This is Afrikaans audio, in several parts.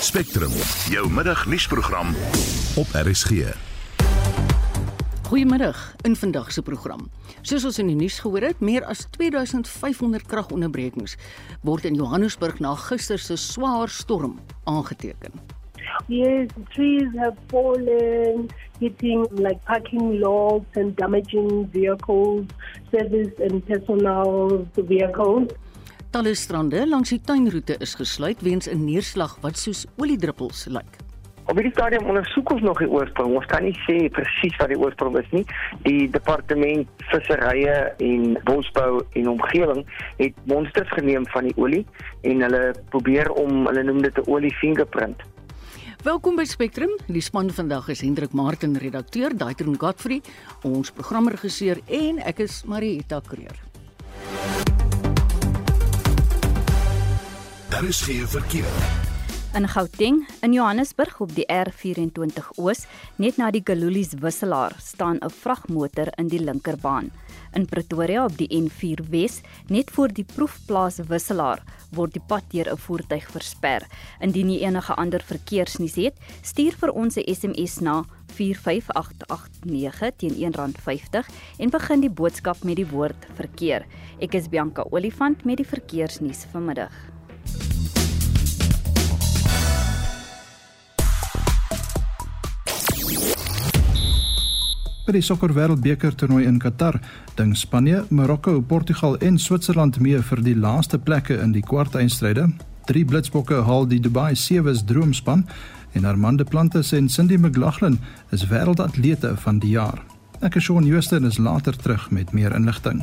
Spectrum, jou middagnuusprogram op RSG. Goeiemiddag in vandag se program. Soos ons in die nuus gehoor het, meer as 2500 kragonderbrekings word in Johannesburg na gister se swaar storm aangeteken. Yes, trees have fallen, hitting like parking lots and damaging vehicles, service and personal vehicles. Talle strande langs die tuinroete is gesluit weens 'n neerslag wat soos oliedruppels lyk. Op hierdie stadium ondersoek ons nog die oorsprong. Ons kan nie sê presies wat die oorsprong is nie. Die departement visserye en bosbou en omgewing het monsters geneem van die olie en hulle probeer om hulle noem dit 'n olie fingerprint. Welkom by Spectrum. Die span vandag is Hendrik Martin, redakteur, Daitron Godfrey, ons programregisseur en ek is Marieta Kreer. Daar is geen verkeer. In Gauteng, in Johannesburg op die R24 Oos, net na die Galulies wisselaar, staan 'n vragmotor in die linkerbaan. In Pretoria op die N4 Wes, net voor die proefplaas wisselaar, word die pad deur 'n voertuig versper. Indien jy enige ander verkeersnuus het, stuur vir ons 'n SMS na 45889 teen R1.50 en begin die boodskap met die woord verkeer. Ek is Bianca Olifant met die verkeersnuus vanmiddag. By die sokker wêreldbeker toernooi in Qatar ding Spanje, Marokko, Portugal en Switserland mee vir die laaste plekke in die kwartfinale. Drie blitsbokke haal die Dubai Sevens droomspan en Armande Plantes en Cindy McLaughlin is wêreldatlete van die jaar. Ek is Shaun Joosten is later terug met meer inligting.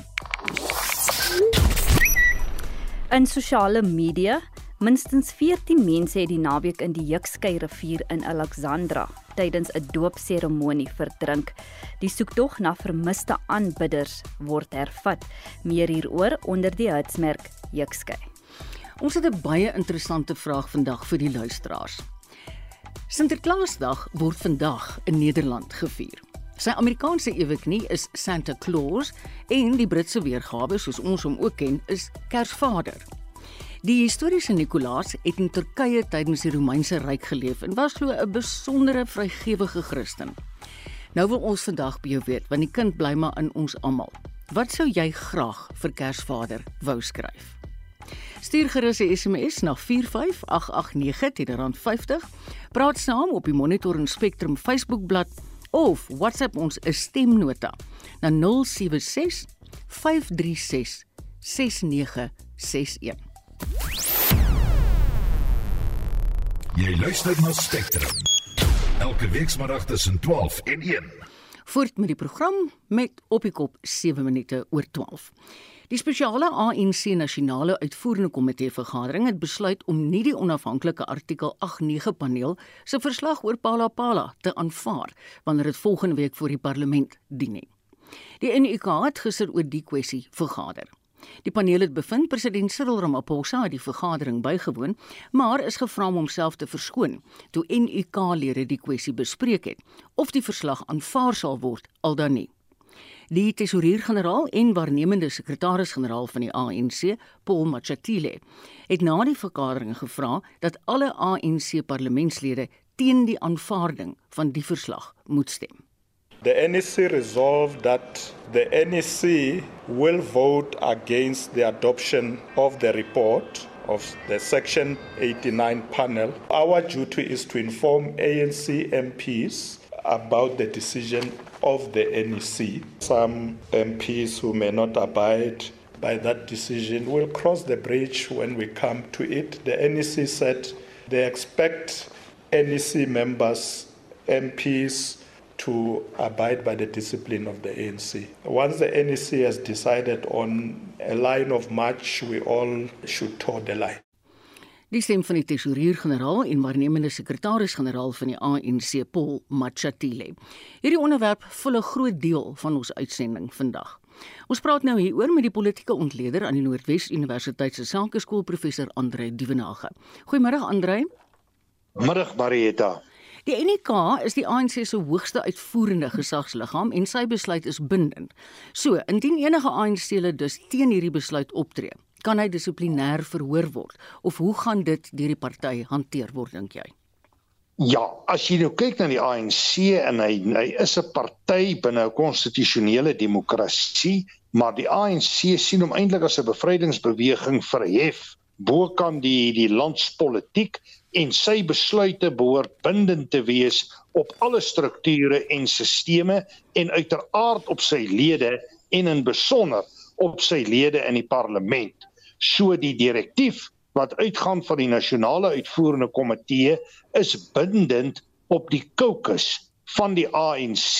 In sosiale media, minstens 14 mense het die naweek in die Jukskei rivier in Alexandra tydens 'n doopseremonie verdrink. Die soektog na vermiste aanbidders word hervat. Meer hieroor onder die hitsmerk Jukskei. Ons het 'n baie interessante vraag vandag vir die luisteraars. Sinterklaasdag word vandag in Nederland gevier. Sy Amerikaanse eweknie is Santa Claus en die Britse weergawe soos ons hom ook ken is Kersvader. Die historiese Nikolaas het in Turkye tydens die Romeinse ryk geleef en was glo 'n besondere vrygewige Christen. Nou wil ons vandag by jou weet, want die kind bly maar in ons almal. Wat sou jy graag vir Kersvader wou skryf? Stuur gerus 'n SMS na 45889 teen R50. Praat saam op die Monitor en Spectrum Facebookblad of WhatsApp ons 'n stemnota na 076 536 6961. Jy luister na Spectrum. Elke weekmiddag tussen 12 en 1. Voort met die program met op die kop 7 minute oor 12. Die spesiale ANC nasionale uitvoerende komitee vergadering het besluit om nie die onafhanklike artikel 89 paneel se verslag oor Palapala te aanvaar wanneer dit volgende week voor die parlement dien nie. Die NUK het gister oor die kwessie vergader. Die paneel het bevind president Cyril Ramaphosa het die vergadering bygewoon, maar is gevra om homself te verskoon toe NUK-lede die kwessie bespreek het of die verslag aanvaar sal word al dan nie. Die tesourier-generaal en waarnemende sekretaris-generaal van die ANC, Paul Machatile, het na die vergadering gevra dat alle ANC-parlementslede teen die aanvaarding van die verslag moet stem. The NEC resolved that the NEC will vote against the adoption of the report of the Section 89 panel. Our duty is to inform ANC MPs about the decision of the NEC. Some MPs who may not abide by that decision will cross the bridge when we come to it. The NEC said they expect NEC members, MPs, to abide by the discipline of the ANC. Once the NEC has decided on a line of march, we all should toe the line. Die stem van die tesourier-generaal en waarnemende sekretaris-generaal van die ANC, Paul Machatile. Hierdie onderwerp vul 'n groot deel van ons uitsending vandag. Ons praat nou hieroor met die politieke ontleder aan die Noordwes Universiteit se Sakeskool professor Andre Duvenage. Goeiemôre Andre. Middag Marieta. Die NK is die ANC se hoogste uitvoerende gesagsliggaam en sy besluit is bindend. So, indien enige ANC-lede dus teen hierdie besluit optree, kan hy dissiplinêr verhoor word of hoe gaan dit deur die party hanteer word dink jy? Ja, as jy nou kyk na die ANC en hy hy is 'n party binne 'n konstitusionele demokrasie, maar die ANC sien hom eintlik as 'n bevrydingsbeweging verhef bokant die die landspolitiek en sy besluite behoort bindend te wees op alle strukture en sisteme en uiteraard op sy lede en in besonder op sy lede in die parlement. So die direktief wat uitgaan van die nasionale uitvoerende komitee is bindend op die caucus van die ANC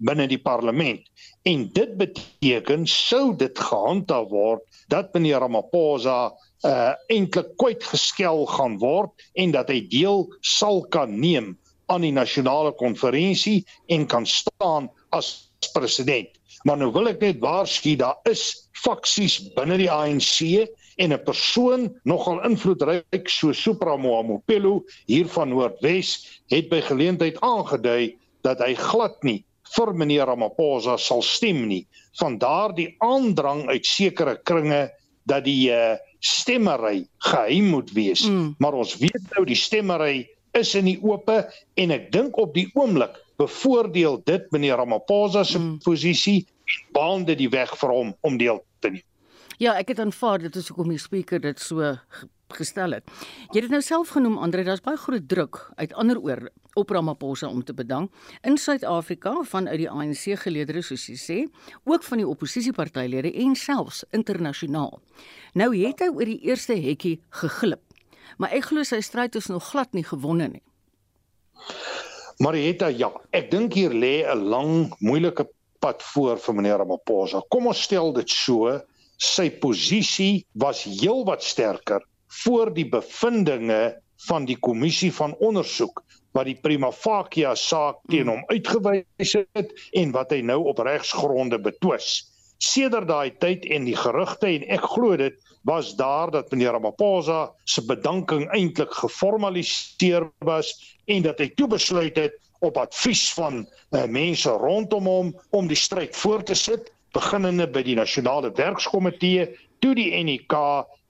binne die parlement. En dit beteken sou dit gehandhaaf word dat meneer Ramaphosa uh eintlik kwyt geskel gaan word en dat hy deel sal kan neem aan die nasionale konferensie en kan staan as president. Maar nou wil ek net waarsku daar is faksies binne die ANC en 'n persoon nogal invloedryk so Supra Mohapelo hier van Noordwes het by geleentheid aangedui dat hy glad nie vir meneer Ramaphosa sal stem nie. Van daardie aandrang uit sekere kringe dat die uh, stemmery geheim moet wees. Mm. Maar ons weet nou die stemmery is in die ope en ek dink op die oomblik bevoordeel dit meneer Ramaphosa se mm. posisie en baan dit die weg vir hom om deel te neem. Ja, ek het aanvaar dit is hoekom die spreker dit so gestel het. Jy het dit nou self genoem Andre, daar's baie groot druk uit ander oor op Ramaphosa om te bedank in Suid-Afrika vanuit die ANC geleedere soos jy sê, ook van die oppositiepartylede en selfs internasionaal. Nou het hy oor die eerste hekkie geglip. Maar ek glo sy stryd is nog glad nie gewonne nie. Marietta, ja, ek dink hier lê 'n lang, moeilike pad voor vir meneer Ramaphosa. Kom ons stel dit so, sy posisie was heelwat sterker voor die bevindinge van die kommissie van ondersoek wat die prima facie saak teen hom uitgewys het en wat hy nou op regsgronde betwis. Sedert daai tyd en die gerugte en ek glo dit was daar dat meneer Ramaphosa se bedanking eintlik geformaliseer was en dat hy toe besluit het op advies van uh, mense rondom hom om die stryd voort te sit beginnende by die nasionale werkskomitee toe die NK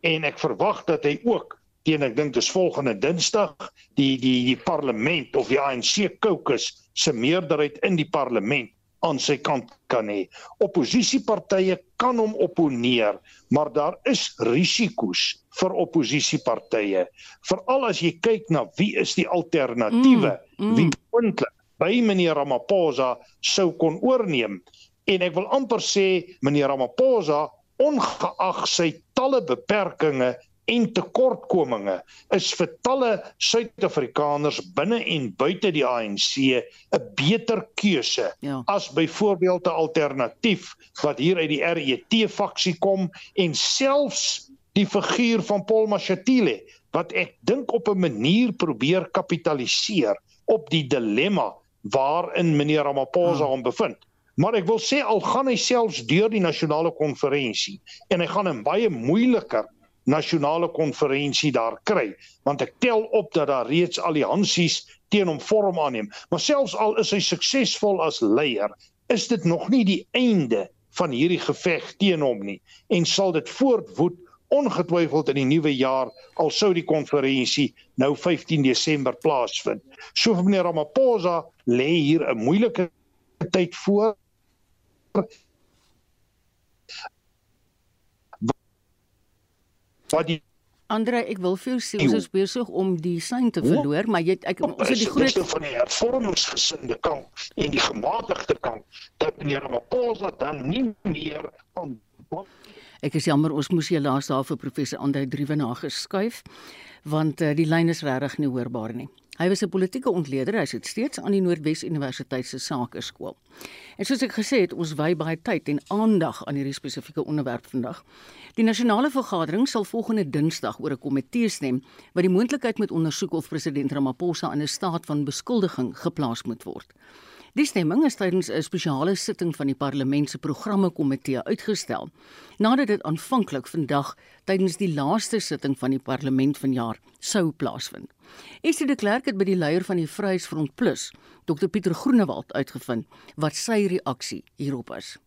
en ek verwag dat hy ook teen ek dink dis volgende Dinsdag die die die parlement of die ANC caucus se meerderheid in die parlement aan sy kant kan hê. Opposisiepartye kan hom opponeer, maar daar is risiko's vir opposisiepartye. Veral as jy kyk na wie is die alternatiewe, mm, mm. wie moontlik by meneer Ramaphosa sou kon oorneem. En ek wil amper sê meneer Ramaphosa ongeag sy talle beperkings en tekortkominge is vir talle Suid-Afrikaners binne en buite die ANC 'n beter keuse ja. as byvoorbeeld 'n alternatief wat hier uit die RET faksie kom en selfs die figuur van Paul Mashatile wat ek dink op 'n manier probeer kapitaliseer op die dilemma waarin meneer Ramaphosa ja. hom bevind. Maar ek wil sê al gaan hy selfs deur die nasionale konferensie en hy gaan 'n baie moeiliker nasionale konferensie daar kry want ek tel op dat daar reeds alliansies teen hom vorm aanneem maar selfs al is hy suksesvol as leier is dit nog nie die einde van hierdie geveg teen hom nie en sal dit voortwoed ongetwyfeld in die nuwe jaar al sou die konferensie nou 15 Desember plaasvind. So vir meneer Ramaphosa lê hier 'n moeilike tyd voor wat die Andre, ek wil vir jou sê ons is besig om die sein te verloor, maar jy ek ons het die groot van die hervormingsgesinde kant en die gematigde kant dat meneer Maposa dan nie meer van Ek is jammer ons moes hier laas daar vir professor Andre Driewe nageskuif want uh, die lyn is regtig nie hoorbaar nie. Hy was 'n politieke ontleder, hy sit steeds aan die Noordwes Universiteit se Sakeskool. En soos ek gesê het, ons wy baie tyd en aandag aan hierdie spesifieke onderwerp vandag. Die nasionale vergadering sal volgende Dinsdag oor 'n komitee stem wat die moontlikheid moet ondersoek of president Ramaphosa in 'n staat van beskuldiging geplaas moet word. Die stemming is tydens 'n spesiale sitting van die parlement se programme komitee uitgestel nadat dit aanvanklik vandag tydens die laaste sitting van die parlement vanjaar sou plaasvind. Esie de Klerk het by die leier van die Vryheidsfront Plus, Dr Pieter Groenewald uitgevind wat sy reaksie hierop is.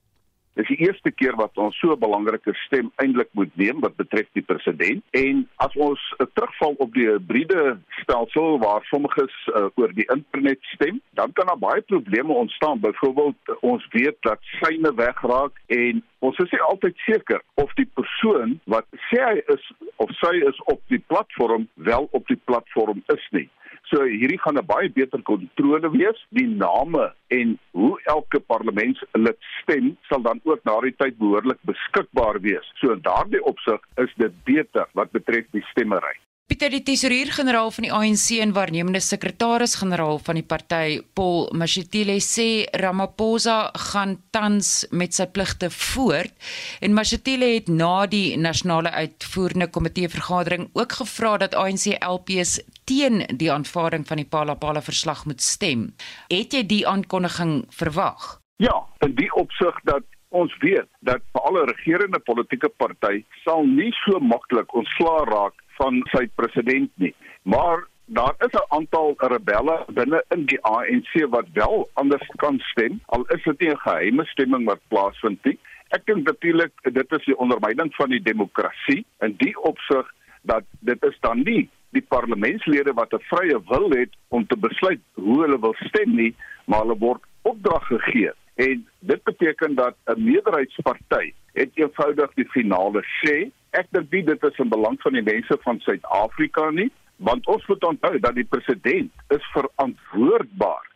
Dis die eerste keer wat ons so 'n belangrike stem eintlik moet neem wat betref die president. En as ons uh, terugval op die hybride stelsel waar sommiges uh, oor die internet stem, dan kan daar baie probleme ontstaan. Byvoorbeeld ons weet dat syne wegraak en ons is nie altyd seker of die persoon wat sê hy is of sy is op die platform wel op die platform is nie. So hierdie gaan 'n baie beter kontrole wees. Die name en hoe elke parlementslid stem sal dan ook na die tyd behoorlik beskikbaar wees. So in daardie opsig is dit beter wat betref die stemmery. Pieter die tesourier-generaal van die ANC en waarnemende sekretaris-generaal van die party, Paul Mashatile sê Ramaphosa gaan tans met sy pligte voort en Mashatile het na die nasionale uitvoerende komitee vergadering ook gevra dat ANC LPs teen die aanvaarding van die Palapala verslag moet stem. Het jy die aankondiging verwag? Ja, in die opsig dat ons weet dat vir alle regerende politieke party sal nie so maklik ontslaa raak van sy president nie. Maar daar is 'n aantal rebelle binne in die ANC wat wel anders kan stem al is dit nie 'n geheime stemming wat plaasvind nie. Ek dink natuurlik dit is die ondermyning van die demokrasie in die opsig dat dit is dan nie die parlementslede wat 'n vrye wil het om te besluit hoe hulle wil stem nie, maar hulle word opdrag gegee. En dit beteken dat 'n meerderheidsparty het eenvoudig die finale sê ek dink nie dit is in belang van die mense van Suid-Afrika nie, want ons moet onthou dat die president is verantwoordbaar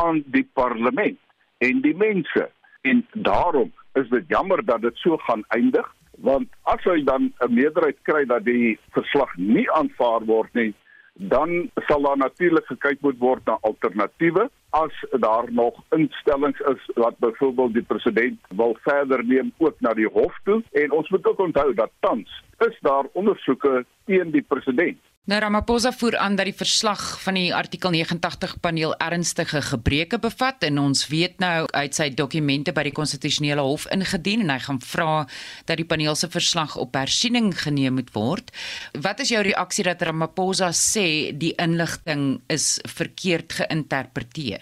aan die parlement en die mense. En daarom is dit jammer dat dit so gaan eindig, want as hy dan 'n meerderheid kry dat die verslag nie aanvaar word nie, dan sal daar natuurlik gekyk moet word na alternatiewe as daar nog instellings is wat byvoorbeeld die president wil verder neem ook na die hof toe en ons moet ook onthou dat tans is daar ondersoeke teen die president Nou Ramaphosa voer aan dat die verslag van die artikel 89 paneel ernstige gebreke bevat en ons weet nou uit sy dokumente by die konstitusionele hof ingedien en hy gaan vra dat die paneel se verslag op hersiening geneem moet word. Wat is jou reaksie dat Ramaphosa sê die inligting is verkeerd geïnterpreteer?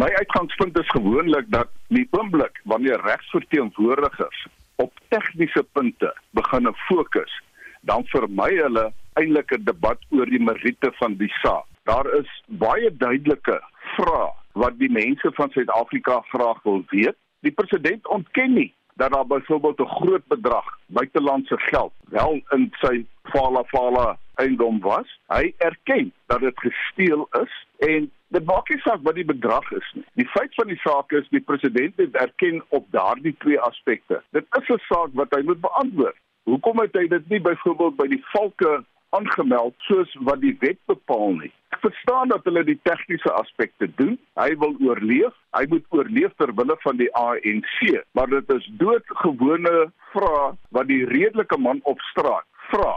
My uitgangspunt is gewoonlik dat die oomblik wanneer regsverteenwoordigers op tegniese punte begin fokus, dan vermy hulle eintlik 'n debat oor die meriete van die saak. Daar is baie duidelike vrae wat die mense van Suid-Afrika graag wil weet. Die president ontken nie dat daar byvoorbeeld 'n groot bedrag buitelandse geld wel in sy Fala Fala eiendom was. Hy erken dat dit gesteel is en dit maak nie saak wat die bedrag is nie. Die feit van die saak is die president het erken op daardie twee aspekte. Dit is 'n saak wat hy moet beantwoord. Hoekom het hy dit nie byvoorbeeld by die valke aangemeld soos wat die wet bepaal nie. Ek verstaan dat hulle die tegniese aspekte doen. Hy wil oorleef. Hy moet oorleef ter wille van die ANC, maar dit is doodgewone vrae wat die redelike man op straat vra.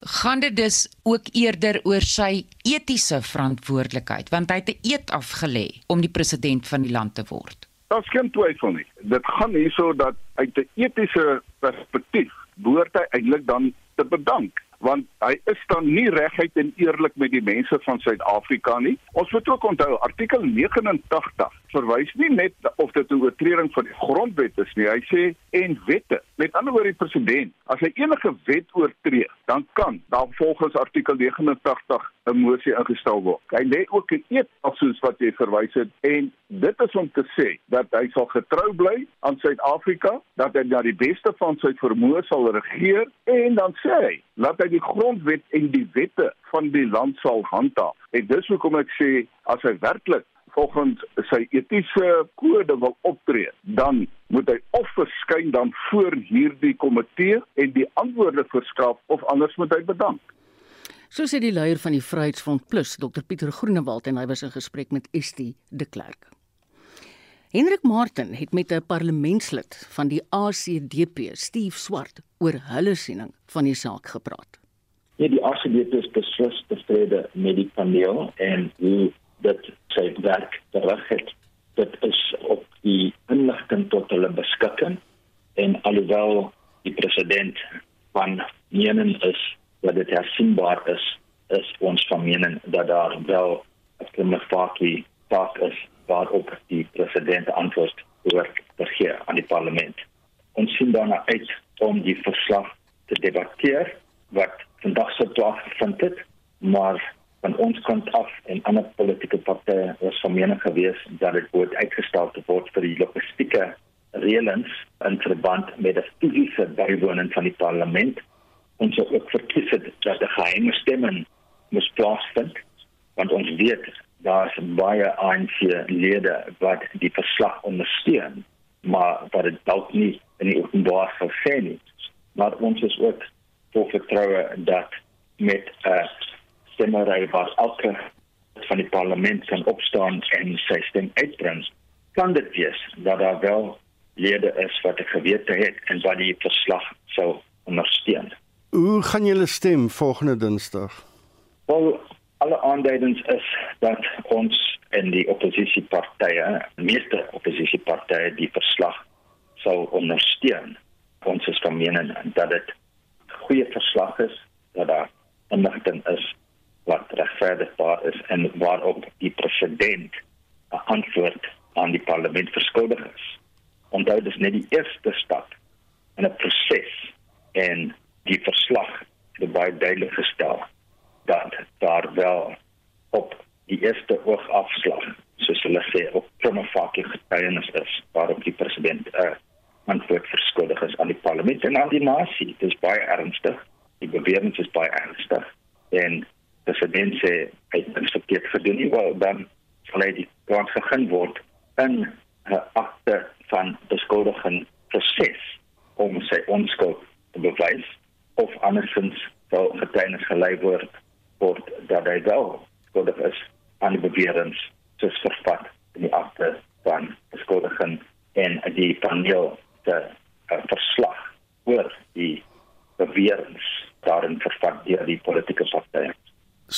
Gaan dit dus ook eerder oor sy etiese verantwoordelikheid want hy het 'n eed afgelê om die president van die land te word. Daar's geen twyfel nie. Dit gaan hierso dat uit 'n etiese perspektief behoort hy eintlik dan te bedank want hy is dan nie reguit en eerlik met die mense van Suid-Afrika nie. Ons moet ook onthou artikel 89 verwys nie net of dit 'n oortreding van die grondwet is nie. Hy sê en wette. Met ander woorde die president, as hy enige wet oortree, dan kan daar volgens artikel 89 'n mosie ingestel word. Hy lê ook 'n eed af soos wat jy verwys het en dit is om te sê dat hy sal getrou bly aan Suid-Afrika, dat hy na die beste van sy vermoë sal regeer en dan sê hy dat hy die grondwet en die wette van die land sal handhaaf. En dis hoekom ek sê as hy werklik volgens sy etiese kode wil optree, dan moet hy of verskyn dan voor hierdie komitee en die antwoorde verskaf of anders moet hy bedank. So sê die leier van die Vryheidsfront Plus, Dr Pieter Groenewald en hy was in gesprek met Estie de Klerk. Hendrik Martin het met 'n parlementslid van die ACDP, Steve Swart, oor hulle siening van die saak gepraat. Ja, die ACDP is beslis tevrede met die paneel en hoe dat sy werk terug het. Dit is op die inligting tot hulle beskikking en alhoewel die president van mening is dit hersienbaar is, is ons van mening dat daar wel 'n klimaatfakie taak is waarop die president antwoord oor te gee aan die parlement. ons sien daarna uit om die verslag te debatteer wat vandag sou plaasgevind het, maar van ons kant af en ander politieke partye was van mening geweest dat dit moet uitgestel word vir die logistieke reëlings in verband met die fisiese bywoning van die parlement. Ons sou ook verkies het dat 'n geheime stemming moes plaasvind want ons weet daar's baie ANC-lede wat die verslag ondersteun, maar wat dit dalk nie in die openbaar sou sê nie. Maar ons is ook vol vertroue dat met 'n stemmery wat elke van die parlement kan opstaan en sy stem uitbring, kan dit wees dat daar wel lede is wat 'n gewete het en wat die verslag sou ondersteun. Hoe gaan julle stem volgende Dinsdag? Wel, alle aanduidings is dat ons en die oppositiepartye, meeste oppositiepartye die verslag sou ondersteun. Ons is van mening dat dit 'n goeie verslag is, dat daar inligting is wat regverdigbaar is en waarop die president 'n antwoord aan die parlement verskuldig is. Onthou dis net die eerste stap in 'n proses en die verslag het baie duidelik gestel dat daar wel op die eerste oogafslag soos hulle sê op prima facie getuienis is waarop die president 'n uh, antwoord verskuldig is aan die parlement en aan die nasie. Dit is baie ernstig. Die bewering is baie ernstig en president sê hy het niks verkeerd gedoen nie, wel dan sal hy die kans gegee word in 'n akte van beskuldiging proses om sy onskuld te bewys of andersins sal getuienis gelei word word dat hy wel skuldig is aan die beweringe soos vervat in die akte van beskuldiging en die paneel se uh, verslag oor die beweringe daarin vervat deur die politieke partye.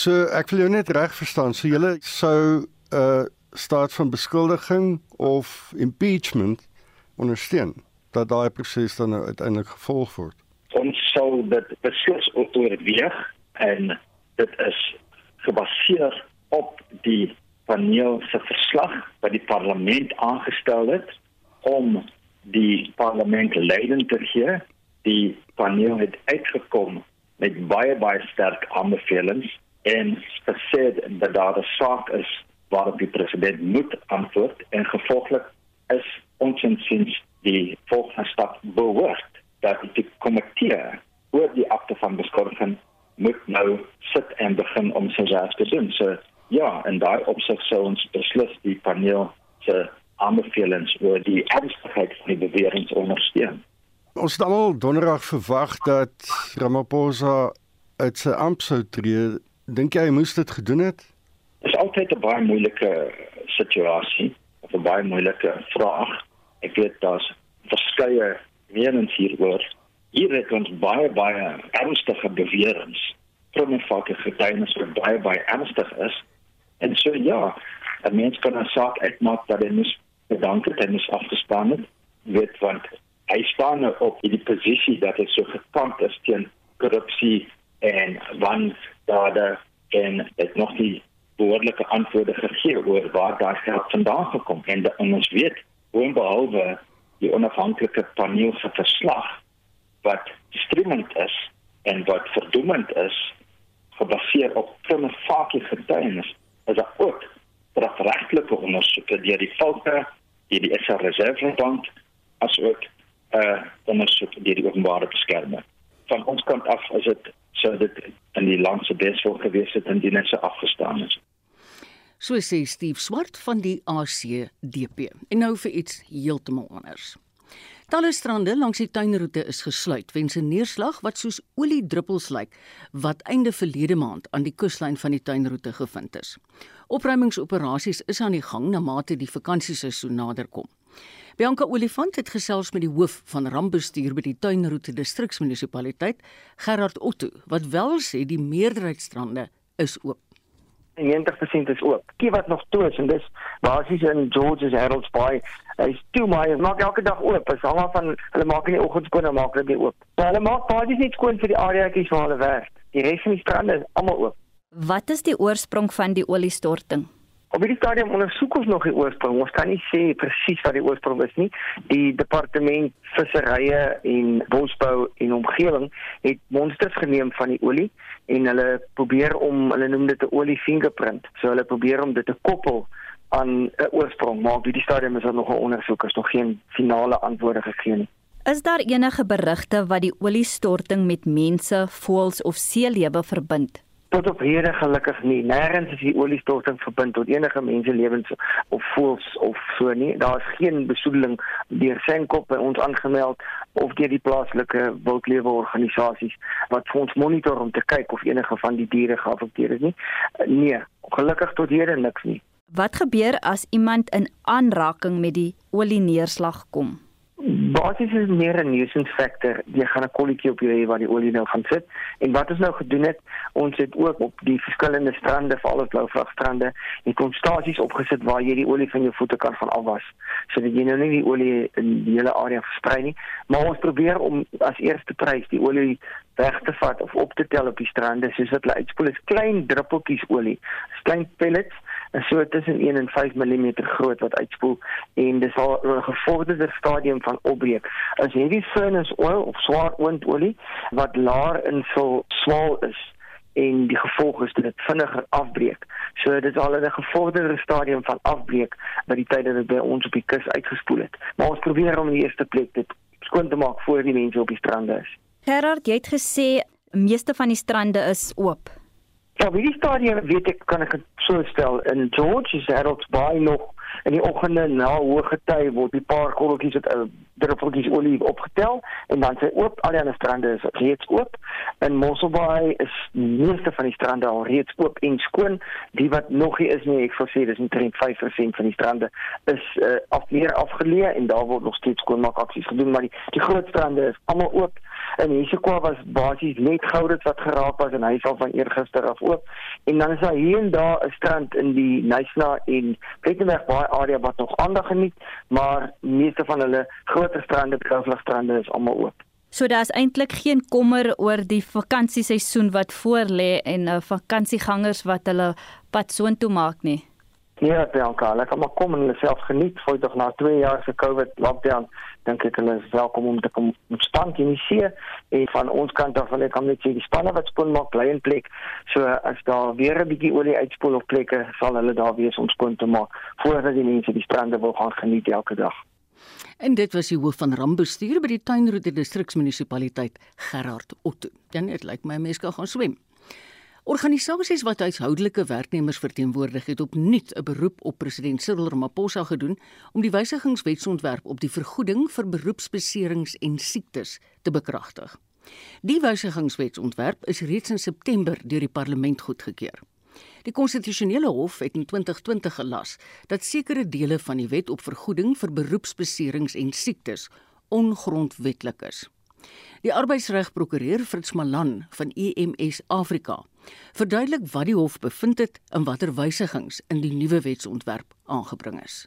So ek wil jou net reg verstaan, so julle sou 'n uh, staat van beskuldiging of impeachment ondersteun dat daai proses dan nou uiteindelik gevolg word. Ons sou dit beslis oorweeg en dit is gebaseer op die paneel se verslag wat die parlement aangestel het om die parlement leiding te gee. Die paneel het uitgekom met baie baie sterk aanbevelings en gesê dat daar 'n saak is waarop die president moet antwoord en gevolglik is ons insiens die volgende stap behoort dat die komitee oor die akte van beskuldiging moet nou sit en begin om sy werk te doen. So ja, en daai opsig sou ons beslis die paneel se aanbevelings oor die ernstigheid van die beweringe ondersteun. Ons het almal donderdag verwag dat Ramaphosa uit sy amp sou tree. Dink jy hy moes dit gedoen het? Dit is altyd 'n baie moeilike situasie 'n baie moeilike vraag. Ek weet daar's verskeie menings hieroor hier het ons baie baie ernstige beweringe van 'n fakke getuienis wat baie baie ernstig is en so ja 'n mens kan 'n saak uitmaak dat hy mis bedank het en is afgestaan het weet want hy staan nou op in die posisie dat hy so gekant is teen korrupsie en wandaade en het nog nie behoorlike antwoorde gegee oor waar daai geld vandaan gekom. En, ons weet onbehalwe die onafhanklike paneel se verslag wat streamend is en wat verdoemend is gebaseer op prima facie getuienis is daar ook strafregtelike ondersoeke deur die foute deur die SA Reservebank as ook 'n uh, ondersoek deur die openbare beskermer. Van ons kant af is dit so dit in die land se beswil gewees het en die net so afgestaan is So sê Steve Swart van die ACDP. En nou vir iets heeltemal anders. Talle strande langs die tuinroete is gesluit weens 'n neerslag wat soos oliedruppels lyk wat einde verlede maand aan die kuslyn van die tuinroete gevind is. Opruimingsoperasies is aan die gang na mate die vakansieseisoen naderkom. Bianca Olifant het gesels met die hoof van rampbestuur by die tuinroete distriksmunisipaliteit, Gerard Otto, wat wel sê die meerderheid strande is oop. 90% is oop. Kie wat nog toe is en dis basies in George's Harold's Bay. Hy's toe maar hy maak elke dag oop. Dit hang af van hulle maak in die oggend skoon en maak dit oop. Maar hulle maak basies net skoon vir die areaatjies waar hulle werk. Die res van die strande is almal oop. Wat is die oorsprong van die oliestorting? Op hierdie stadium ondersoek ons nog die oorsprong. Ons kan nie sê presies wat die oorsprong is nie. Die departement visserye en bosbou en omgewing het monsters geneem van die olie en hulle probeer om hulle noem dit 'n olie fingerprint. So hulle probeer om dit te koppel aan 'n oorsprong, maar op hierdie stadium is daar nog 'n ondersoek, is nog geen finale antwoorde gegee nie. Is daar enige berigte wat die oliestorting met mense, voëls of seelewe verbind? Tot op hede gelukkig nie. Nêrens is die oliestorting verbind tot enige menselewens of voels of so nie. Daar is geen besoedeling deur Senkop by ons aangemeld of deur die plaaslike wildlewe organisasies wat vir ons monitor om te kyk of enige van die diere geaffekteer is nie. Nee, gelukkig tot hede niks nie. Wat gebeur as iemand in aanraking met die olieneerslag kom? Basies is meer 'n nuisance factor. Jy gaan 'n kolletjie op jou hê waar die olie nou gaan sit. En wat ons nou gedoen het, ons het ook op die verskillende strande, veral op blouvragstrande, het ons stasies opgesit waar jy die olie van jou voete kan van afwas, sodat jy nou nie die olie in die hele area versprei nie, maar ons probeer om as eerste prys die olie weg te vat of op te tel op die strande soos wat hulle uitspoel is klein druppeltjies olie, klein pellets so tussen 1 en 5 mm groot wat uitspoel en dis al 'n gevorderde stadium van opbreek. As heavy furnace oil of swaar oondolie wat laer in sul swaal is en die gevolg is dat dit vinniger afbreek. So dit is al in 'n gevorderde stadium van afbreek by die tyd dat dit by ons op die kus uitgespoel het. Maar ons probeer om in die eerste plek dit skoon te maak voor die mense op die strande is. Gerard, jy het gesê meeste van die strande is oop. Ja, wie die stadium weet ek kan ek so stel in George is Harold's Bay nog in die oggende na hoë gety word die paar korreltjies wat uh, druppeltjies olie opgetel en dan sê oop al die ander strande is reeds oop. In Mossel Bay is meeste van die strande al reeds oop en skoon. Die wat nog nie is nie ek sou sê dis omtrent 5% van die strande is uh, af meer afgeleë en daar word nog steeds skoonmaak aksies gedoen maar die die groot strande is almal oop en Hessequa was basies net Goudit wat geraak was en hy is al van eergister af oop en dan is daar hier en daar 'n strand in die Nysna en Plettenberg baie area wat nog aandag geniet maar meeste van hulle groter strande, krouvlagstrande is almal oop. So daar's eintlik geen kommer oor die vakansieseisoen wat voorlê en uh, vakansiegangers wat hulle pad soontoe maak nie. Ja, Bianca, hulle kan maar kom en hulle self geniet. Voor tog na 2 jaar se COVID lockdown, dink ek hulle is welkom om te kom ontspan in die see en van ons kant af wil ek hom net sê die spanne wat skoon maak bly in plek. So as daar weer 'n bietjie olie uitspoel op plekke, sal hulle daar wees om skoon te maak voordat die mense die strande wil gaan geniet elke dag. En dit was die hoof van rampbestuur by die Tuinroete distriksmunisipaliteit Gerard Otto. Dan dit lyk my mense kan gaan swem. Organisasies wat huishoudelike werknemers verteenwoordig het opnuut 'n beroep op president Cyril Ramaphosa gedoen om die wysigingswetsontwerp op die vergoeding vir beroepsbeserings en siektes te bekragtig. Die wysigingswetsontwerp is reeds in September deur die parlement goedgekeur. Die konstitusionele hof het in 2020 gelas dat sekere dele van die wet op vergoeding vir beroepsbeserings en siektes ongrondwetlik is. Die arbeidsregprokureur Fritz Malan van EMS Afrika verduidelik wat die hof bevind het en watter wysigings in die nuwe wetsontwerp aangebring is.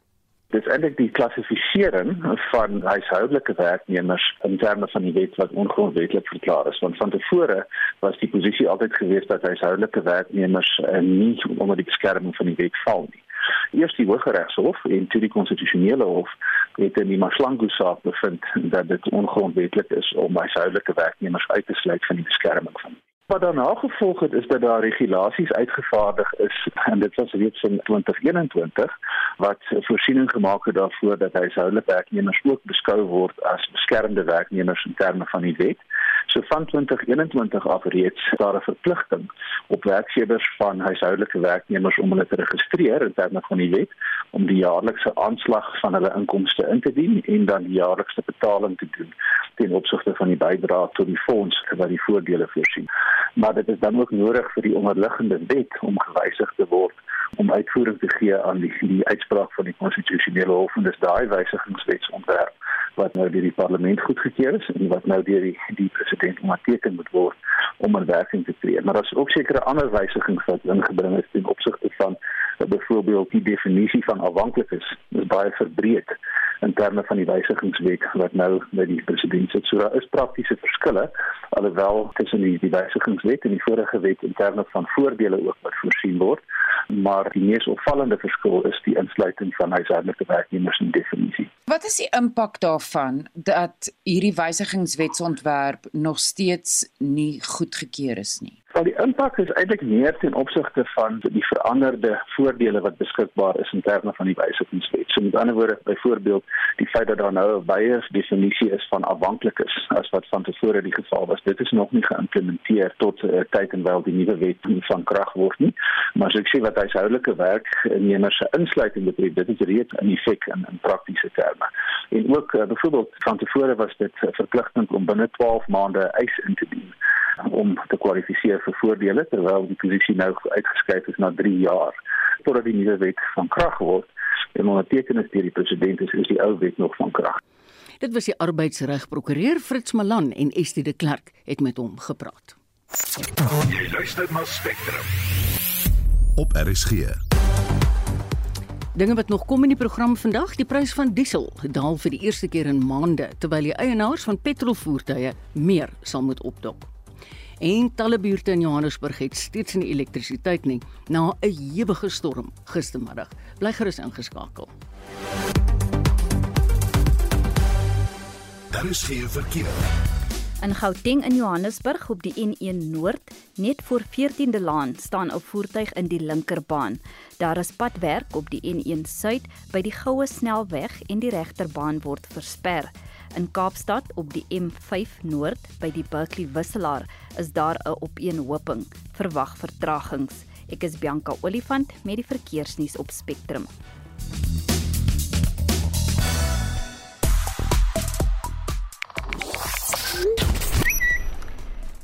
Dit is eintlik die klassifisering van huishoudelike werknemers in terme van die wet wat ongrondwetlik verklaar is. Want van tevore was die posisie altyd geweest dat huishoudelike werknemers uh, nie onder die beskerming van die wet val nie. Eers die Hooggeregshof en toe die Konstitusionele Hof het in die Maslangu saak bevind dat dit ongrondwetlik is om huishoudelike werknemers uit te sluit van die beskerming van Wat daarna gevolg het is dat daar regulasies uitgevaardig is en dit was reeds in 2021 wat voorsiening gemaak het daarvoor dat huishoudelike werknemers ook beskou word as beskermde werknemers in terme van die wet. So van 2021 af reeds daar 'n verpligting op werkgewers van huishoudelike werknemers om hulle te registreer in terme van die wet om die jaarlikse aanslag van hulle inkomste in te dien en dan die jaarlikse betaling te doen ten opsigte van die bydrae tot die fonds wat die voordele voorsien. Maar dit is dan ook nodig vir die onderliggende wet om gewysig te word om uitvoering te gee aan die, die uitspraak van die konstitusionele hof en dis daai wysigingswetsontwerp wat nou deur die parlement goedgekeur is en wat nou deur die die president onderteken moet word om in werking te tree. Maar daar is ook sekere ander wysigings wat ingebring is ten opsigte van uh, byvoorbeeld die definisie van afhanklik is. Dit is baie verbreed in terme van die wysigingswet wat nou by die president sit. So daar is praktiese verskille alhoewel tussen die die wysigingswet en die vorige wet in terme van voordele ook wat voorsien word. maar die mees opvallende verskil is die insluiting van huishoudelike werknemers in die definisie. Wat is die impak daarvan dat hierdie wysigingswetsontwerp nog steeds nie goedgekeur is nie? Wel die impak is eintlik meer ten opsigte van die veranderde voordele wat beskikbaar is in terme van die wysigingswet. So met ander woorde, byvoorbeeld die feit dat daar nou 'n baie definisie is van afhanklikes as wat van tevore die geval was. Dit is nog nie geïmplementeer tot uh, tyd en wel die nuwe wet van krag word nie. Maar as ek sê wat huishoudelike werknemers se insluiting betref, dit is reeds in effek in, in praktiese terme. En ook uh, byvoorbeeld van tevore was dit uh, verpligtend om binne 12 maande eis in te dien om te kwalifiseer vir voordele terwyl die posisie nou uitgeskryf is na 3 jaar totdat die nuwe wet van krag word en onderteken is deur die president is, is die ou wet nog van krag. Dit was die arbeidsregprokureur Fritz Malan en Estie de Klerk het met hom gepraat. Jy luister na Spectrum op RSG. Dinge wat nog kom in die program vandag, die prys van diesel daal vir die eerste keer in maande terwyl die eienaars van petrolvoertuie meer sal moet opdok. En talle buurte in Johannesburg het steeds nie elektrisiteit nie na 'n ewige storm gistermiddag. Bly gerus ingeskakel. Daar is geen verkeer. In Gauteng in Johannesburg op die N1 Noord, net voor 14de Laan, staan 'n voertuig in die linkerbaan. Daar is padwerk op die N1 Suid by die Goue Snelweg en die regterbaan word versper. In Kaapstad op die M5 Noord by die Berkeley Wisselaar is daar 'n opeenhoping. Verwag vertragings. Ek is Bianca Olifant met die verkeersnuus op Spectrum.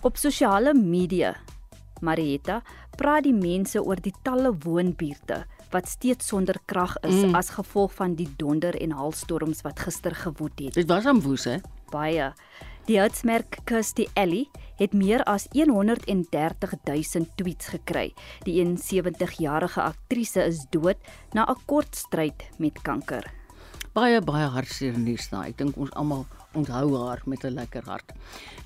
Op sosiale media, Marietta, praat die mense oor die talle woonbuurte wat steeds sonder krag is mm. as gevolg van die donder en haalstorms wat gister gewoed het. Dit was aan woes hè? Baie. Die houtsmerk Kirsty Ellie het meer as 130 000 tweets gekry. Die 71-jarige aktrise is dood na 'n kort stryd met kanker. Baie baie hartseer nuus daai. Ek dink ons almal onthou haar met 'n lekker hart.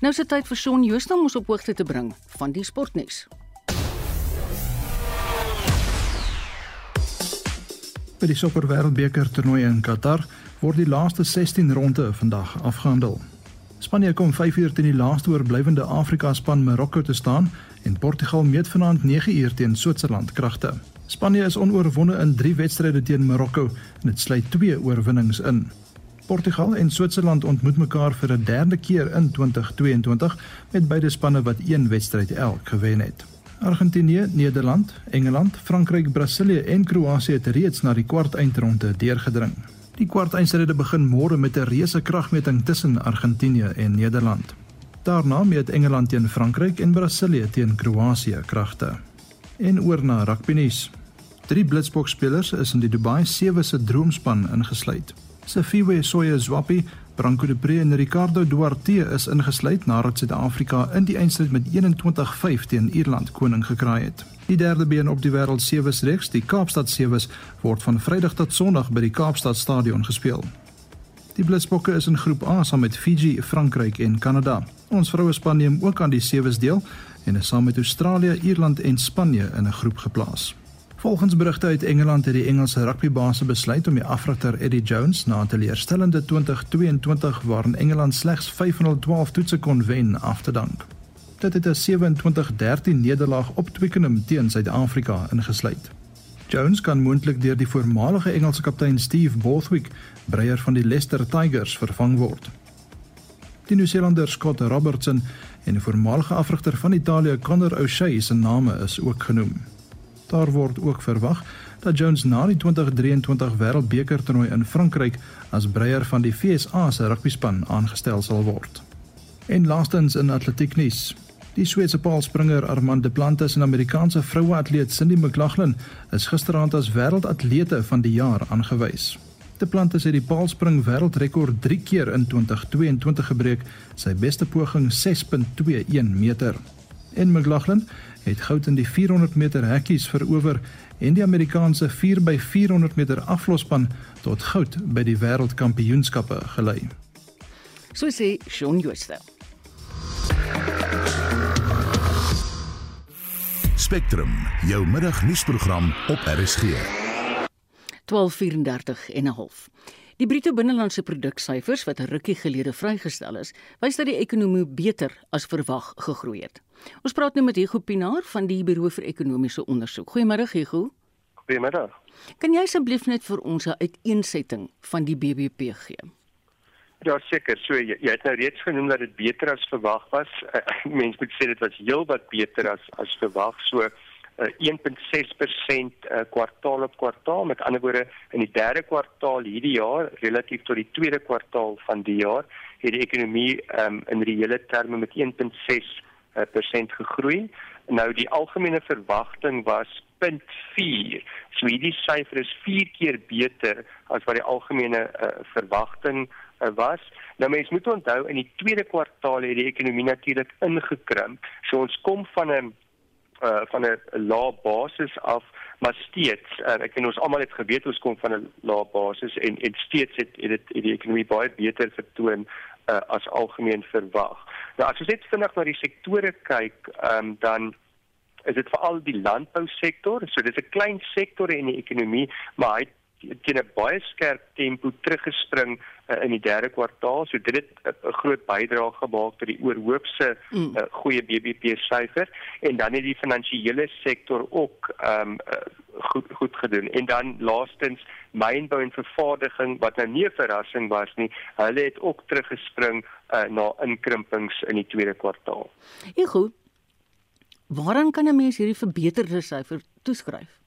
Nou is dit tyd vir Shaun Jooste om ons op hoogte te bring van die sportnuus. By die Sokker Wêreldbeker toernooi in Qatar word die laaste 16 ronde vandag afgehandel. Spanje kom 5 uur teen die laaste oorblywende Afrika span Marokko te staan en Portugal meet vanaand 9 uur teen Switserland kragte. Spanje is onoorwonde in 3 wedstryde teen Marokko en dit sluit 2 oorwinnings in. Portugal en Switserland ontmoet mekaar vir 'n derde keer in 2022 met beide spanne wat een wedstryd elk gewen het. Argentinië, Nederland, Engeland, Frankryk, Brasilië en Kroasie het reeds na die kwartfinale deurgedring. Die kwartfinale begin môre met 'n reuse kragmeting tussen Argentinië en Nederland. Daarna meet Engeland teen Frankryk en Brasilië teen Kroasie kragte. En oor na rugbynuus. Drie Blitsbok spelers is in die Dubai 7 se droomspan ingesluit. Sifiwe Soye Zwapi, Branko de Pre en Ricardo Duarte is ingesluit nadat Suid-Afrika in die eindstryd met 21-5 teen Ierland koning gekraai het. Die derde been op die wêreld sewes reeks, die Kaapstad sewes, word van Vrydag tot Sondag by die Kaapstad Stadion gespeel. Die Blitsbokke is in groep A saam met Fiji, Frankryk en Kanada. Ons vroue span neem ook aan die sewes deel en is saam met Australië, Ierland en Spanje in 'n groep geplaas. Volgens berigte uit Engeland het die Engelse rugbybase besluit om die afrigter Eddie Jones na 'n teleurstellende 2022 waarin Engeland slegs 512 toetse kon wen af te dank. Dit het 'n 27-13 nederlaag op Twickenham teen Suid-Afrika ingesluit. Jones kan moontlik deur die voormalige Engelse kaptein Steve Borthwick, breier van die Leicester Tigers, vervang word. Die Nieu-Seelander Scott Robertson en die voormalige afrigter van Italië Conor O'Shea se name is ook genoem. Daar word ook verwag dat Jones na die 2023 Wêreldbeker toernooi in Frankryk as breier van die FSA se rugbyspan aangestel sal word. En laastens in atletieknuus. Die Sweedse paalspringer Armand Duplantis en Amerikaanse vroueatleet Cindy McLaughlin is gisteraand as wêreldatlete van die jaar aangewys. Duplantis het die paalspring wêreldrekord 3 keer in 2022 gebreek, sy beste poging 6.21 meter. En McLaughlin het goud in die 400 meter hekkies verower en die Amerikaanse 4x400 meter aflosspan tot goud by die wêreldkampioenskappe gelei. So sê Shaun Jooste. Spectrum, jou middagnuusprogram op RSG. 12:34 en 'n half. Die bruto binnelandse produksyfers wat 'n rukkie gelede vrygestel is, wys dat die ekonomie beter as verwag gegroei het. Ons praat nou met Hugo Pinaar van die Buro vir Ekonomiese Onderzoek. Goeiemôre Hugo. Goeiemiddag. Kan jy asseblief net vir ons 'n uiteensetting van die BBP gee? Ja, seker. So jy, jy het nou reeds genoem dat dit beter as verwag was. Uh, mens moet sê dit was heelwat beter as as verwag. So 1.6% uh, kwartaal op kwartaal. Met ander woorde, in die derde kwartaal hierdie jaar relatief tot die tweede kwartaal van die jaar, het die ekonomie um, in reële terme met 1.6% uh, gegroei. Nou die algemene verwagting was 0.4. So hierdie syfer is 4 keer beter as wat die algemene uh, verwagting uh, was. Nou mense moet onthou in die tweede kwartaal het die ekonomie natuurlik ingekrimp. So ons kom van 'n uh, van 'n lae basis af maar steeds uh, ek en ons almal het geweet ons kom van 'n lae basis en en steeds het het, het die ekonomie baie beter vertoon uh, as algemeen verwag. Nou as ons net vinnig na die sektore kyk, um, dan is dit veral die landbousektor. So dis 'n klein sektor in die ekonomie, maar hy het teen 'n baie skerp tempo teruggespring uh, in die derde kwartaal. So dit het 'n uh, groot bydrae gemaak tot die oorhoopse uh, goeie BBP syfer en dan het die finansiële sektor ook ehm um, uh, goed goed gedoen. En dan laastens mynbou en vervaardiging wat nou nie 'n verrassing was nie. Hulle het ook teruggespring uh, na inkrimpings in die tweede kwartaal. Ja goed. Waaraan kan 'n mens hierdie verbeterde syfer toeskryf?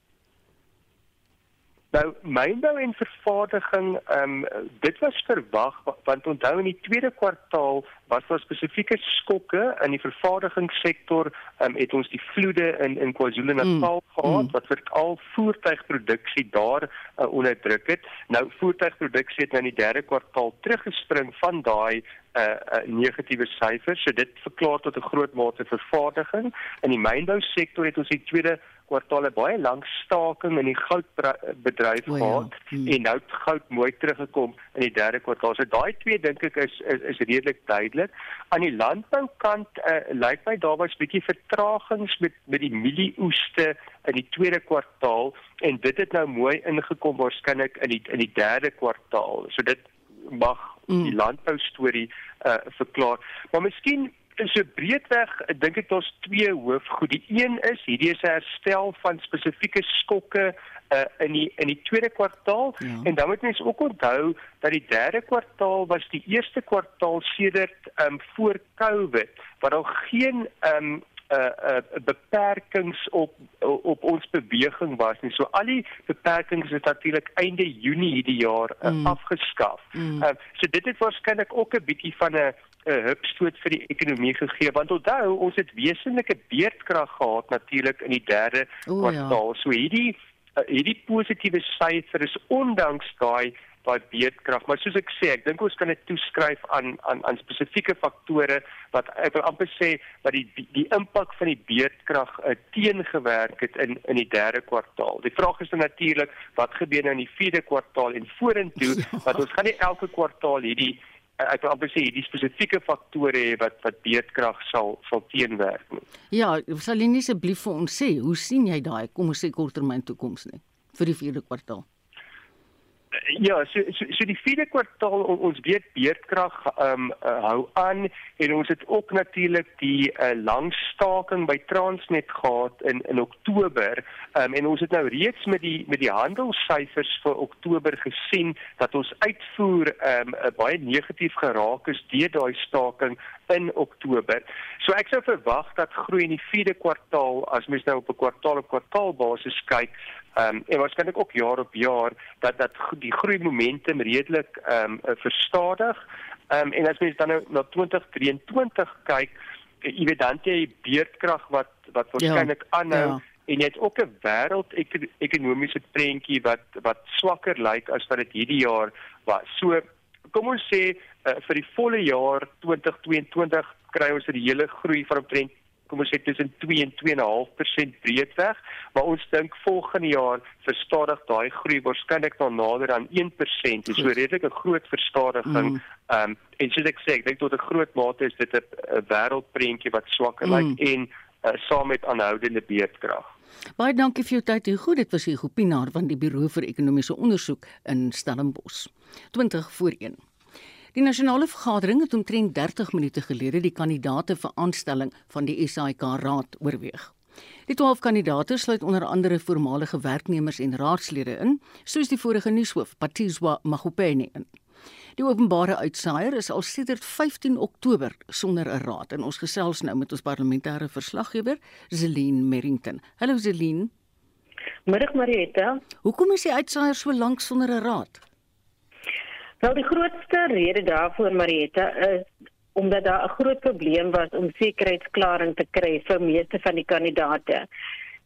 Nou mynbou en vervaardiging, ehm um, dit was verwag want onthou in die tweede kwartaal was daar spesifieke skokke in die vervaardigingssektor, ehm um, het ons die vloede in in KwaZulu-Natal mm. gehad mm. wat vir al voertuigproduksie daar uh, onderdruk het. Nou voertuigproduksie het nou in die derde kwartaal teruggespring van daai 'n uh, uh, negatiewe syfers. So dit verklaar tot 'n groot mate vervaardiging. In die mynbou sektor het ons die tweede kwartaale baie lank staking in die goudbedryf oh, ja. gehad hmm. en nou het goud mooi teruggekom in die derde kwartaal. So daai twee dink ek is is, is redelik duidelik. Aan die landboukant uh, lyk my daar was bietjie vertragings met met die mielieoeste in die tweede kwartaal en dit het nou mooi ingekom waarskynlik in die in die derde kwartaal. So dit mag mm. die landbou storie uh, verklaar. Maar miskien so breedweg dink ek daar's twee hoofgoed. Die een is hierdie is 'n herstel van spesifieke skokke uh, in die in die tweede kwartaal ja. en dan moet mens ook onthou dat die derde kwartaal was die eerste kwartaal sedert um, voor Covid waar daar geen um, uh uh beperkings op op ons beweging was nie. So al die beperkings is natuurlik einde Junie hierdie jaar uh, mm. afgeskaf. Mm. Uh, so dit het waarskynlik ook 'n bietjie van 'n 'n hupstoot vir die ekonomie gegee want onthou ons het wesenlike beerdkrag gehad natuurlik in die derde o, kwartaal. Ja. So hierdie uh, hierdie positiewe syfer is ondanks daai daai beerdkrag, maar soos ek sê, ek dink ons kan dit toeskryf aan aan aan spesifieke faktore wat ek wil amper sê dat die die, die impak van die beerdkrag uh, teengewerk het in in die derde kwartaal. Die vraag is natuurlik wat gebeur nou in die vierde kwartaal en vorentoe, ja. want ons gaan nie elke kwartaal hierdie ek wil amper sê die spesifieke faktore wat wat beerdkrag sal sal teenwerk. Ja, sal jy nie asseblief vir ons sê hoe sien jy daai kom ons sê korttermyn toekoms nie vir die vierde kwartaal? Ja, so so, so die vierde kwartaal on, ons weet beerdkrag ehm um, uh, hou aan en ons het ook natuurlik die uh, lang staking by Transnet gehad in in Oktober. Ehm um, en ons het nou reeds met die met die handelssyfers vir Oktober gesien dat ons uitvoer ehm um, baie negatief geraak is deur daai staking in Oktober. So ek sou verwag dat groei in die vierde kwartaal as mens nou op 'n kwartaal op kwartaal basis kyk Ehm um, en waarskynlik ook jaar op jaar dat dat die groei momentum redelik ehm um, verstadig. Ehm um, en as mens dan nou na 2023 kyk, eh, jy weet dan jy beerdkrag wat wat ja, waarskynlik ja, aanhou ja. en jy het ook 'n wêreld ekonomiese prentjie wat wat swakker lyk as wat dit hierdie jaar was. So kom ons sê uh, vir die volle jaar 2022 kry ons die hele groei van omtrent kom ons sê tussen 2 en 2.5% breedweg, maar ons dink volgende jaar verstadig daai groei waarskynlik na nader aan 1%. Dis so redelik 'n groot verstadiging. Mm. Um en soos ek sê, ek dink tot 'n groot mate is dit 'n wêreldprentjie wat swakker mm. lyk en uh, saam met aanhoudende beerdkrag. Baie dankie vir jou tyd hier. Goed, dit was hier Gopinaar van die Buro vir Ekonomiese Onderzoek in Stellenbosch. 20 voor 1. Die nasionale vergadering het omtrent 30 minute gelede die kandidaate vir aanstelling van die SAIK raad oorweeg. Die 12 kandidaate sluit onder andere voormalige werknemers en raadslede in, soos die vorige nuushoof, Patizwa Magopane in. Die openbare uitsaier is al sedert 15 Oktober sonder 'n raad en ons gesels nou met ons parlementêre verslaggewer, Zelin Merrington. Hallo Zelin. Middag Marietta. Hoekom is die uitsaier so lank sonder 'n raad? Wel die grootste rede daarvoor Marietta is omdat daar 'n groot probleem was om sekuriteitsklaring te kry vir meeste van die kandidate.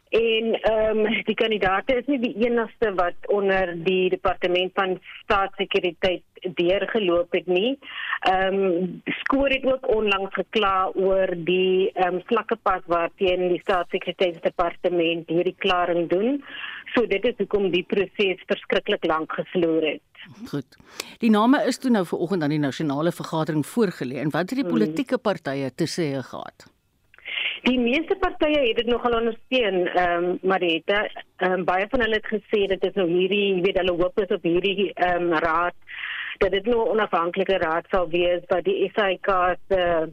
En ehm um, die kandidaate is nie die enigste wat onder die departement van staatssekuriteit deurgeloop het nie. Ehm um, skoor het ook onlangs gekla oor die ehm um, vlakke pad waarteen die staatsekuriteitsdepartement hierdie klaring doen. So dit is hoekom die proses verskriklik lank gesloer het. Goed. Die name is toe nou vanoggend aan die nasionale vergadering voorgelê en wat het die hmm. politieke partye te sê gehad? Die meeste partye het dit nogal ondersteun, ehm um, Marita, ehm um, baie van hulle het gesê dit is nou hierdie, jy weet hulle hoop is op hierdie ehm um, raad dat dit nou 'n onafhanklike raad sal wees wat die SAIK se uh,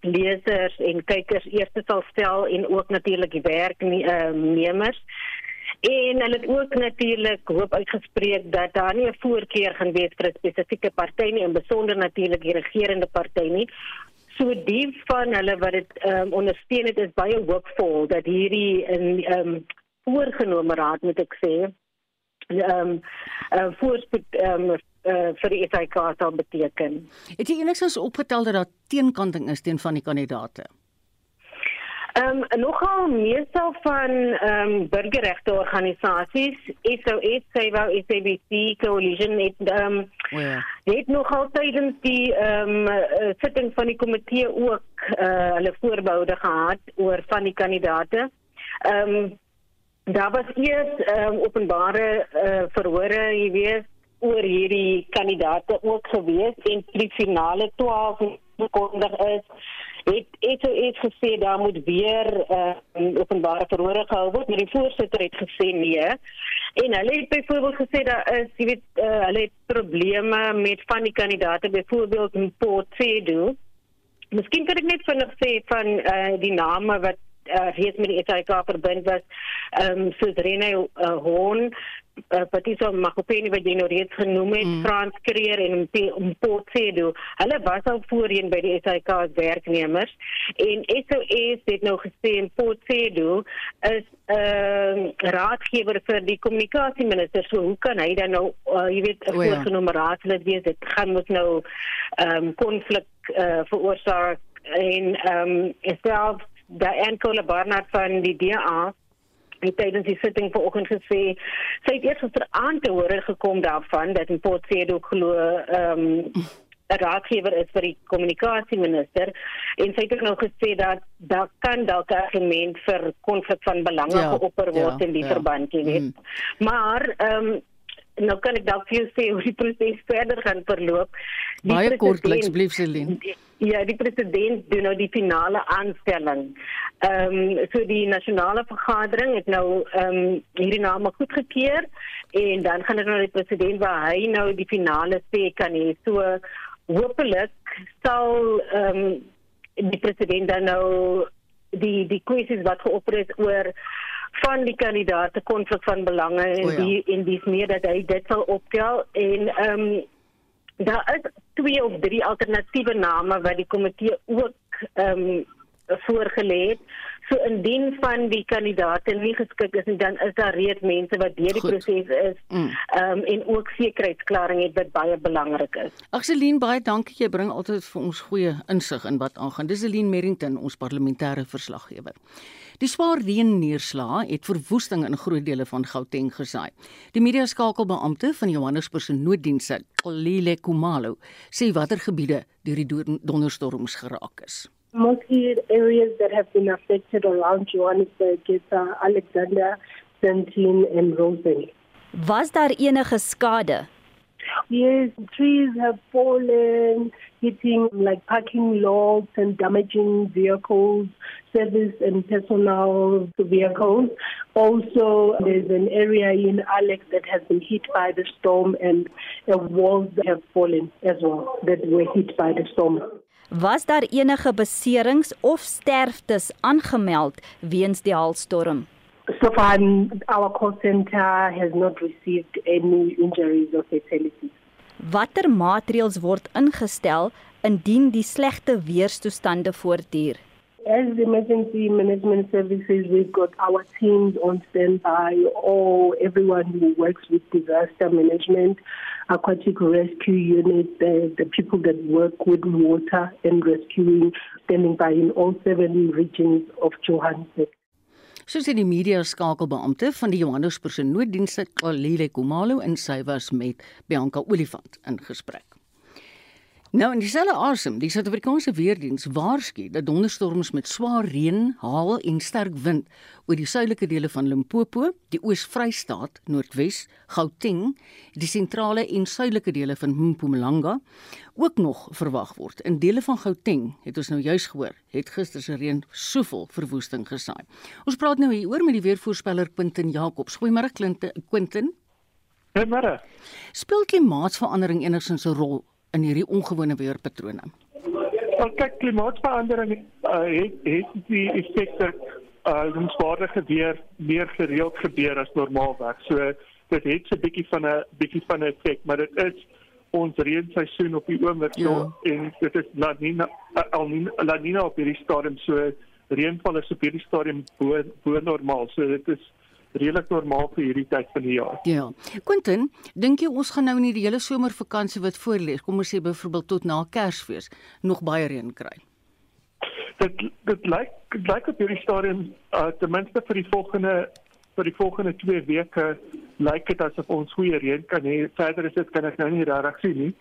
lesers en kykers eers sal stel en ook natuurlik die werknemers. En hulle het ook natuurlik hoop uitgespreek dat daar nie 'n voorkeur gaan wees vir 'n spesifieke party nie en besonder natuurlik die regerende party nie so die van hulle wat dit um, ondersteun het is baie hoopvol dat hierdie in ehm um, voorgenome raad moet ek sê ehm um, uh, voorspoed ehm um, uh, vir die SAK sal beteken. Het jy enigsins opgetel dat daar teenkanting is teen van die kandidaate? Ehm um, nogal meestal van ehm um, burgerregteorganisasies, SOS, SAVO, SABC, Coalition het ehm um, oh ja. het nogal tydens die ehm um, sitting van die komitee ook uh, hulle voorboude gehad oor van die kandidate. Ehm um, daar was eers ehm um, openbare uh, verhore, jy weet, oor hierdie kandidate ook gewees en die finale 12 gekondig is het het iets gesê daar moet weer uh, openbare verhore gehou word maar die voorsitter het gesê nee. En hulle het byvoorbeeld gesê daar is jy weet uh, hulle het probleme met van die kandidate byvoorbeeld in Port Sedu Miskien kan ek net vinnig sê van uh, die name wat uh, reeds met die SAIK verbind was ehm um, soos Rene uh, Horn uh, Patricia Makopeni wat jy nou reeds genoem het, mm. Frans Kreer en Mpotsedo. Hulle was al voorheen by die SAK as werknemers en SOS het nou gesê Mpotsedo is 'n uh, raadgewer vir die kommunikasieminister. So hoe kan hy dan nou uh, jy weet 'n oh, voorgenome ja. raadslid wees? Dit gaan mos nou ehm um, konflik uh, veroorsaak en ehm um, self daai Ankola Barnard van die DA het tydens die sitting vanoggend gesê sy het eers gisteraand te hore gekom daarvan dat in Port Sedo glo ehm um, 'n raadgewer is vir die kommunikasieminister en sy het ook nou gesê dat daar kan dalk 'n argument vir konflik van belange ja, geopper word ja, in die ja. verband, jy weet. Mm. Maar ehm um, nou kan ek dalk vir jou sê hoe die proses verder gaan verloop. Die Baie kortliks asseblief Celine. Ja, die president doen nou die finale aanstelling. Ehm um, so die nasionale vergadering het nou ehm um, hierdie name goedgekeur en dan gaan dit nou die president waar hy nou die finale sê kan hê. So hopelik sal ehm um, die president dan nou die die kwessies wat geopper is oor van die kandidaate konflik van belange en oh ja. die en dis meer dat hy dit sal optel en ehm um, daar is twee of drie alternatiewe name wat die komitee ook ehm um, voorgelê het. So indien van die kandidaate nie geskik is nie, dan is daar reeds mense wat deur die proses is. Mm. Ehm mm. um, en ook sekuriteitsklaring het wat baie belangrik is. Agselien, baie dankie. Jy bring altyd vir ons goeie insig in wat aangaan. Dis Celine Merrington, ons parlementêre verslaggewer. Die swaar reënneerslae het verwoesting in groot dele van Gauteng gesaai. Die media skakelbeampte van Johannesburg se nooddienste, Lile Kumalo, sê watter gebiede deur die donderstorms geraak is. Most areas that have been affected around Johannesburg is uh, Alexander, Sandton and Rosebank. Was daar enige skade? Yes, trees have fallen, hitting like parking lots and damaging vehicles, service and personal vehicles. Also, there's an area in Alex that has been hit by the storm and walls have fallen as well that were hit by the storm. Was daar enige beserings of sterftes aangemeld weens die haalstorm? So far, our call center has not received any injuries or fatalities. Watter maatreëls word ingestel indien die slegte weerstoestande voortduur? As the emergency management services, we've got our teams on standby, or everyone who works with disaster management, aquatic rescue units, the, the people that work with water and rescuing, standing by in all seven regions of Johannesburg. Soos in die media skakelbeampte van die Johannesburgse nooddienste Kalile Kumalo en sy was met Bianca Olifant in gesprek. Nou in dieselfde asem, die Suid-Afrikaanse weerdiens waarsku dat donderstorms met swaar reën, haal en sterk wind oor die suidelike dele van Limpopo, die Oos-Vrystaat, Noordwes, Gauteng, die sentrale en suidelike dele van Mpumalanga ook nog verwag word. In dele van Gauteng, het ons nou juis gehoor, het gister se reën soveel verwoesting gesaai. Ons praat nou hier oor met die weervoorspeller Quentin Jacobs. Goeiemôre Quentin. Goeiemôre. Speel klimaatsverandering enigsins 'n rol in hierdie ongewone weerpatrone? Wel kyk klimaatsverandering uh, het het die effekte uh ons vaardige weer meer gereeld gebeur as normaalweg. So dit het so 'n bietjie van 'n bietjie van 'n effek, maar dit is ons reenseisoen op die oomblik so ja. en dit is La Nina al Nina La Nina op hierdie stadium so reënval is op hierdie stadium bo bo normaal. So dit is redelik normaal vir hierdie tyd van die jaar. Ja. Quentin, dink jy ons gaan nou in die hele somervakansie wat voorlê, kom ons sê byvoorbeeld tot na Kersfees, nog baie reën kry? Dit dit lyk dit lyk op hierdie stadium uh, ten minste vir die volgende vir die volgende 2 weke lyk dit asof ons goeie reën kan hê. Verder is dit kan ek nou nie regtig sien nie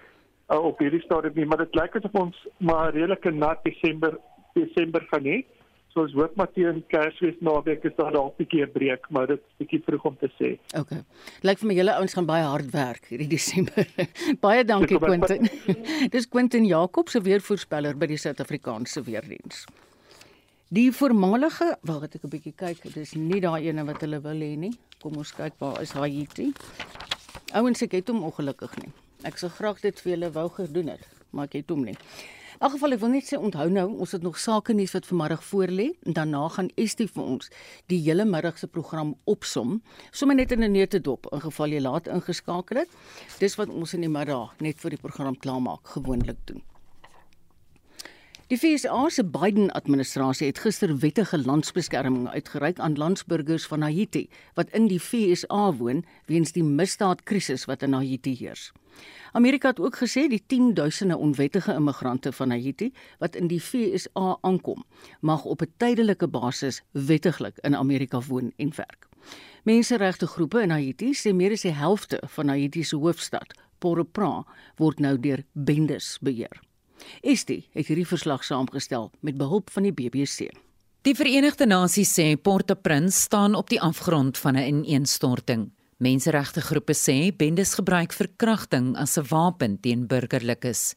uh, op hierdie stadium nie, maar dit lyk asof ons maar redelike nat Desember Desember gaan hê. So ons hoop maar teen Kersfees naweek is daar dalk 'n bietjie 'n breek, maar dit is bietjie vroeg om te sê. OK. Lyk vir my julle ouens gaan baie hard werk hierdie Desember. baie dankie Quentin. Dis Quentin Jacobs se weervoorspeller by die Suid-Afrikaanse Weerdiens. Die voormalige, wag ek 'n bietjie kyk, dis nie daai ene wat hulle wil hê nie. Kom ons kyk waar is Haiti. Ouens, ek het hom ongelukkig nie. Ek sou graag dit vir julle wou gedoen het, maar ek het hom nie. In elk geval ek wil net sê onthou nou, ons het nog sake nuus wat vanmiddag voorlê en daarna gaan Estie vir ons die hele middag se program opsom, sommer net in 'n neutedop in geval jy laat ingeskakel het. Dis wat ons in die middag net vir die program klaarmaak gewoonlik doen. Die FSA se Biden-administrasie het gister wettige landsbeskerming uitgereik aan landsburgers van Haiti wat in die FSA woon weens die misdaadkrisis wat in Haiti heers. Amerika het ook gesê die 10000e onwettige immigrante van Haiti wat in die FSA aankom, mag op 'n tydelike basis wettiglik in Amerika woon en werk. Menseregte groepe in Haiti sê meer as die helfte van Haiti se hoofstad, Port-au-Prince, word nou deur bendes beheer. Estie het hierdie verslag saamgestel met behulp van die BBC. Die Verenigde Nasies sê Port-au-Prince staan op die afgrond van 'n ineenstorting. Menseregte groepe sê bendes gebruik verkrachting as 'n wapen teen burgerlikes.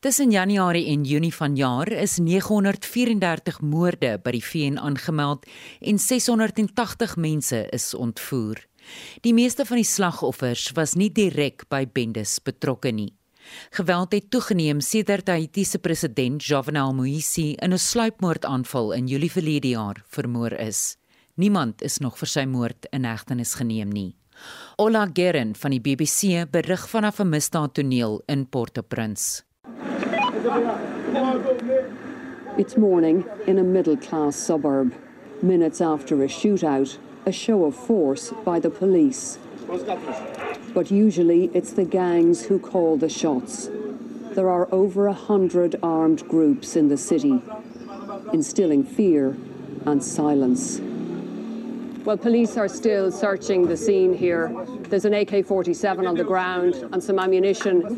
Tussen Januarie en Junie vanjaar is 934 moorde by die VN aangemeld en 680 mense is ontvoer. Die meeste van die slagoffers was nie direk by bendes betrokke nie. Geweld het toegeneem sedert Haiti se president Jovenel Moïse in 'n sluipmoordaanval in Julie verlede jaar vermoor is. Niemand is nog vir sy moord in hegtenis geneem nie. Ola Geren van die BBC berig vanaf 'n misdaadtoneel in Port-au-Prince. It's morning in a middle-class suburb. Minutes after a shootout, a show of force by the police. But usually it's the gangs who call the shots. There are over a hundred armed groups in the city, instilling fear and silence. Well, police are still searching the scene here. There's an AK 47 on the ground and some ammunition.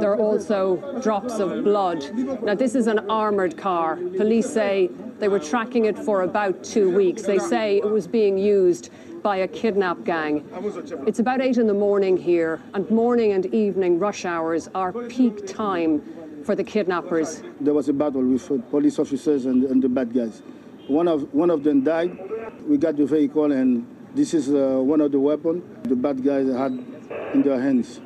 There are also drops of blood. Now, this is an armoured car. Police say They were tracking it for about two weeks. They say it was being used by a kidnap gang. It's about eight in the morning here, and morning and evening rush hours are peak time for the kidnappers. There was a battle with police officers and, and the bad guys. One of one of them died. We got the vehicle, and this is uh, one of the weapons the bad guys had in their hands.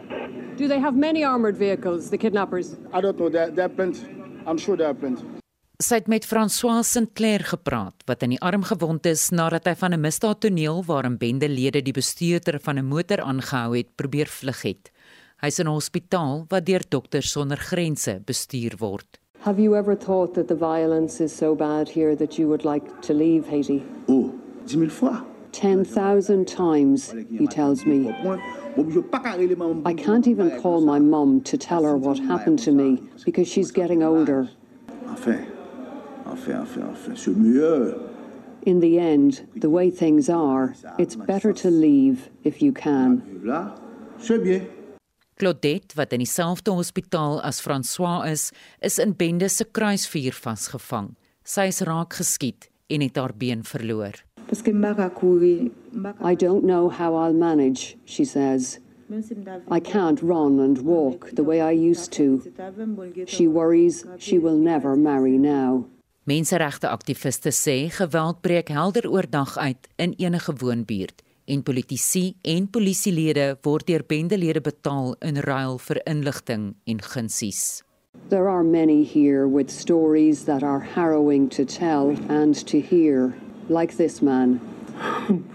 Do they have many armored vehicles, the kidnappers? I don't know. There, there are plenty. I'm sure there are plenty. Sy het met François Sinclair gepraat wat in die arm gewond is nadat hy van 'n misdaadtoneel waarin bendelede die bestuurder van 'n motor aangehou het, probeer vlug het. Hy's in 'n hospitaal wat deur dokters sonder grense bestuur word. Have you ever thought that the violence is so bad here that you would like to leave Haiti? Oh, 10 000 fois. 10,000 times, he tells me. I can't even call my mum to tell her what happened to me because she's getting older. In the end, the way things are, it's better to leave if you can. Claudette, wat in dieselfde hospitaal as François is, is in bende se kruisvuur vasgevang. Sy is raak geskiet en het haar been verloor. I don't know how I'll manage, she says. I can't run and walk the way I used to. She worries she will never marry now. Menseregte aktiviste sê geweld breek helder oordag uit in enige woonbuurt en politici en polisielede word deur bendelede betaal in ruil vir inligting en gunsies. There are many here with stories that are harrowing to tell and to hear, like this man.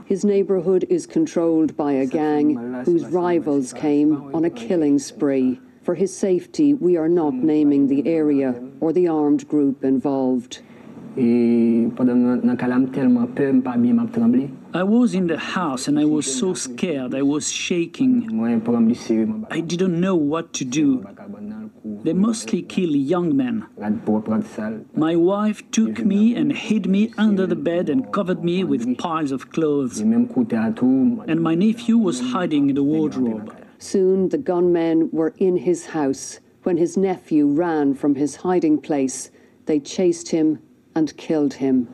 His neighborhood is controlled by a gang whose rivals came on a killing spree. For his safety, we are not naming the area or the armed group involved. I was in the house and I was so scared. I was shaking. I didn't know what to do. They mostly kill young men. My wife took me and hid me under the bed and covered me with piles of clothes. And my nephew was hiding in the wardrobe. Soon the gunmen were in his house. When his nephew ran from his hiding place, they chased him and killed him.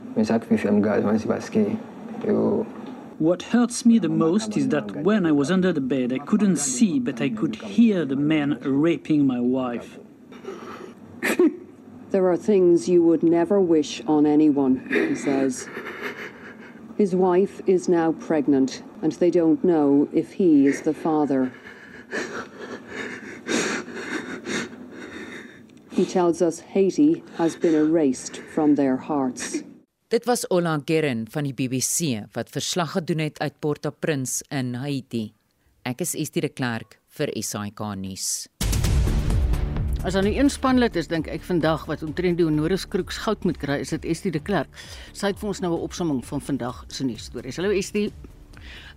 What hurts me the most is that when I was under the bed, I couldn't see, but I could hear the man raping my wife. There are things you would never wish on anyone, he says. His wife is now pregnant, and they don't know if he is the father. He tells us Haiti has been erased from their hearts. Dit was Ola Gerin van die BBC wat verslag gedoen het uit Port-au-Prince in Haiti. Ek is Estie de Klerk vir SAK nuus. As aan die inspanlid is dink ek vandag wat omtrent die Honoris Kroeks goud moet kry, is dit Estie de Klerk. Sy het vir ons nou 'n opsomming van vandag se nuusstories. Hallo Estie.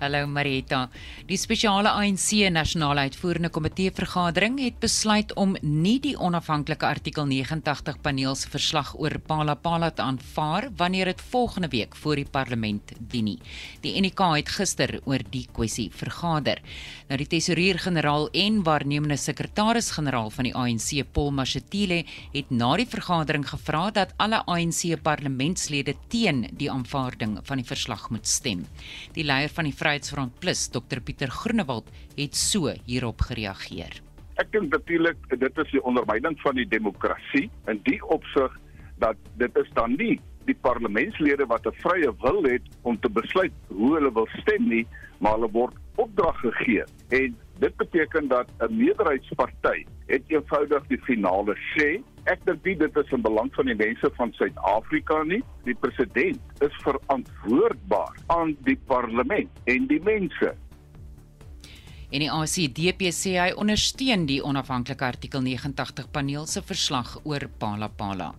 Hallo Marita. Die spesiale ANC nasionale uitvoerende komitee vergadering het besluit om nie die onafhanklike artikel 89 paneel se verslag oor Palapala te aanvaar wanneer dit volgende week voor die parlement dien nie. Die NK het gister oor die kwessie vergader. Nou die tesourier-generaal en waarnemende sekretaris-generaal van die ANC, Paul Mashatile, het na die vergadering gevra dat alle ANC parlementslede teen die aanvaarding van die verslag moet stem. Die leier van die Vryheidsfront Plus, Dr Pieter Groenewald, het so hierop gereageer. Ek dink natuurlik dit is die ondermyning van die demokrasie in die opsig dat dit is dan nie die parlementslede wat 'n vrye wil het om te besluit hoe hulle wil stem nie, maar hulle word opdrag gegee en dit beteken dat 'n meerderheidsparty het eenvoudig die finale sê. Ek dink nie dit is in belang van die mense van Suid-Afrika nie. Die president is verantwoordbaar aan die parlement en die mense. En die ACDP sê hy ondersteun die onafhanklike artikel 89 paneel se verslag oor Palapala.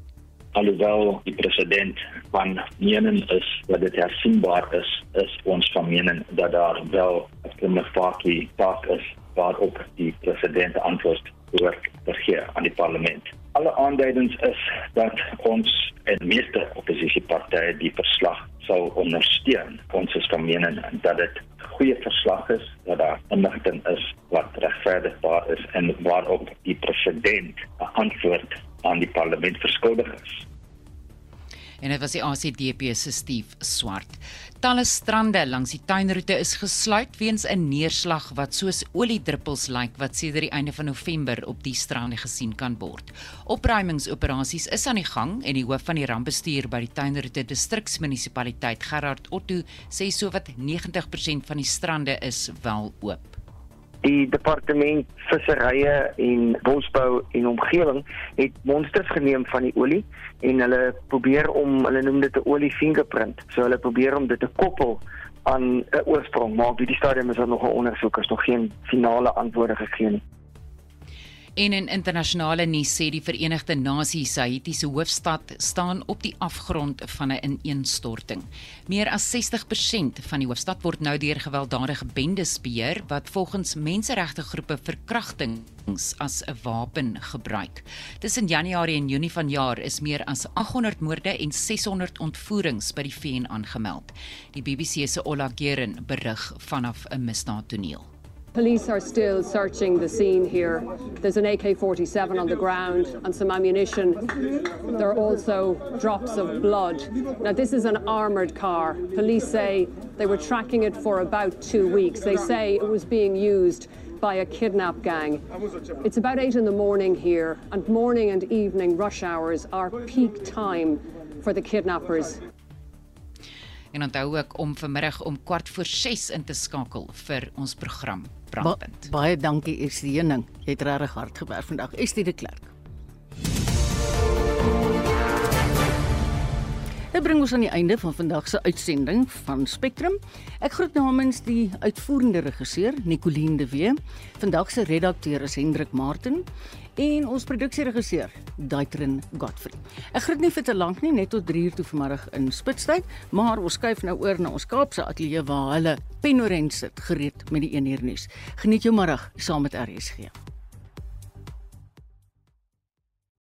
Alhoewel die president van mening is dat dit hersienbaar is, is ons van mening dat daar wel 'n klimaatpakkie pak is waarop die president antwoord oor te gee aan die parlement. Alle aanduidings is dat ons en meeste oppositiepartye die verslag sal ondersteun. Ons is van mening dat dit goeie verslag is, dat daar inligting is wat regverdigbaar is en waarop die president 'n antwoord aan die parlement verskuldig is. En dit was die ACDP se Steve Swart. Talle strande langs die tuinroete is gesluit weens 'n neerslag wat soos oliedruppels lyk wat sedert die einde van November op die strande gesien kan word. Opruimingsoperasies is aan die gang en die hoof van die rampbestuur by die tuinroete distriksmunisipaliteit Gerard Otto sê sowat 90% van die strande is wel oop die departement visserye en bosbou en omgewing het monsters geneem van die olie en hulle probeer om hulle noem dit 'n olie fingerprint. So hulle probeer om dit te koppel aan 'n oorsprong, maar op die stadium is daar nog 'n ondersoek, is nog geen finale antwoorde gegee nie. En in internasionale nuus sê die Verenigde Nasies Haiti se hoofstad staan op die afgrond van 'n ineenstorting. Meer as 60% van die hoofstad word nou deur gewelddadige bendes beheer wat volgens menseregtegroepe verkrachtings as 'n wapen gebruik. Tussen Januarie en Junie vanjaar is meer as 800 moorde en 600 ontvoerings by die VN aangemeld. Die BBC se Ola Geren berig vanaf 'n misdaadtoneel. Police are still searching the scene here. There's an AK 47 on the ground and some ammunition. There are also drops of blood. Now, this is an armoured car. Police say they were tracking it for about two weeks. They say it was being used by a kidnap gang. It's about eight in the morning here, and morning and evening rush hours are peak time for the kidnappers. En onthou ook om vanmiddag om kwart voor 6 in te skakel vir ons program Brandpunt. Ba baie dankie Estie Heuning. Jy het regtig hard gewerk vandag. Estie de Klerk. Dit bring ons aan die einde van vandag se uitsending van Spectrum. Ek groet namens die uitvoerende regisseur Nicoline de Wee. Vandag se redakteur is Hendrik Martin en ons produksieregisseur Daitrin Godfrey. Ek groet nie vir te lank nie, net tot 3 uur toe vanmiddag in Spitstyd, maar ons skuif nou oor na ons Kaapse ateljee waar hulle penorent sit gereed met die 1 uur nuus. Geniet jou middag saam met RSG.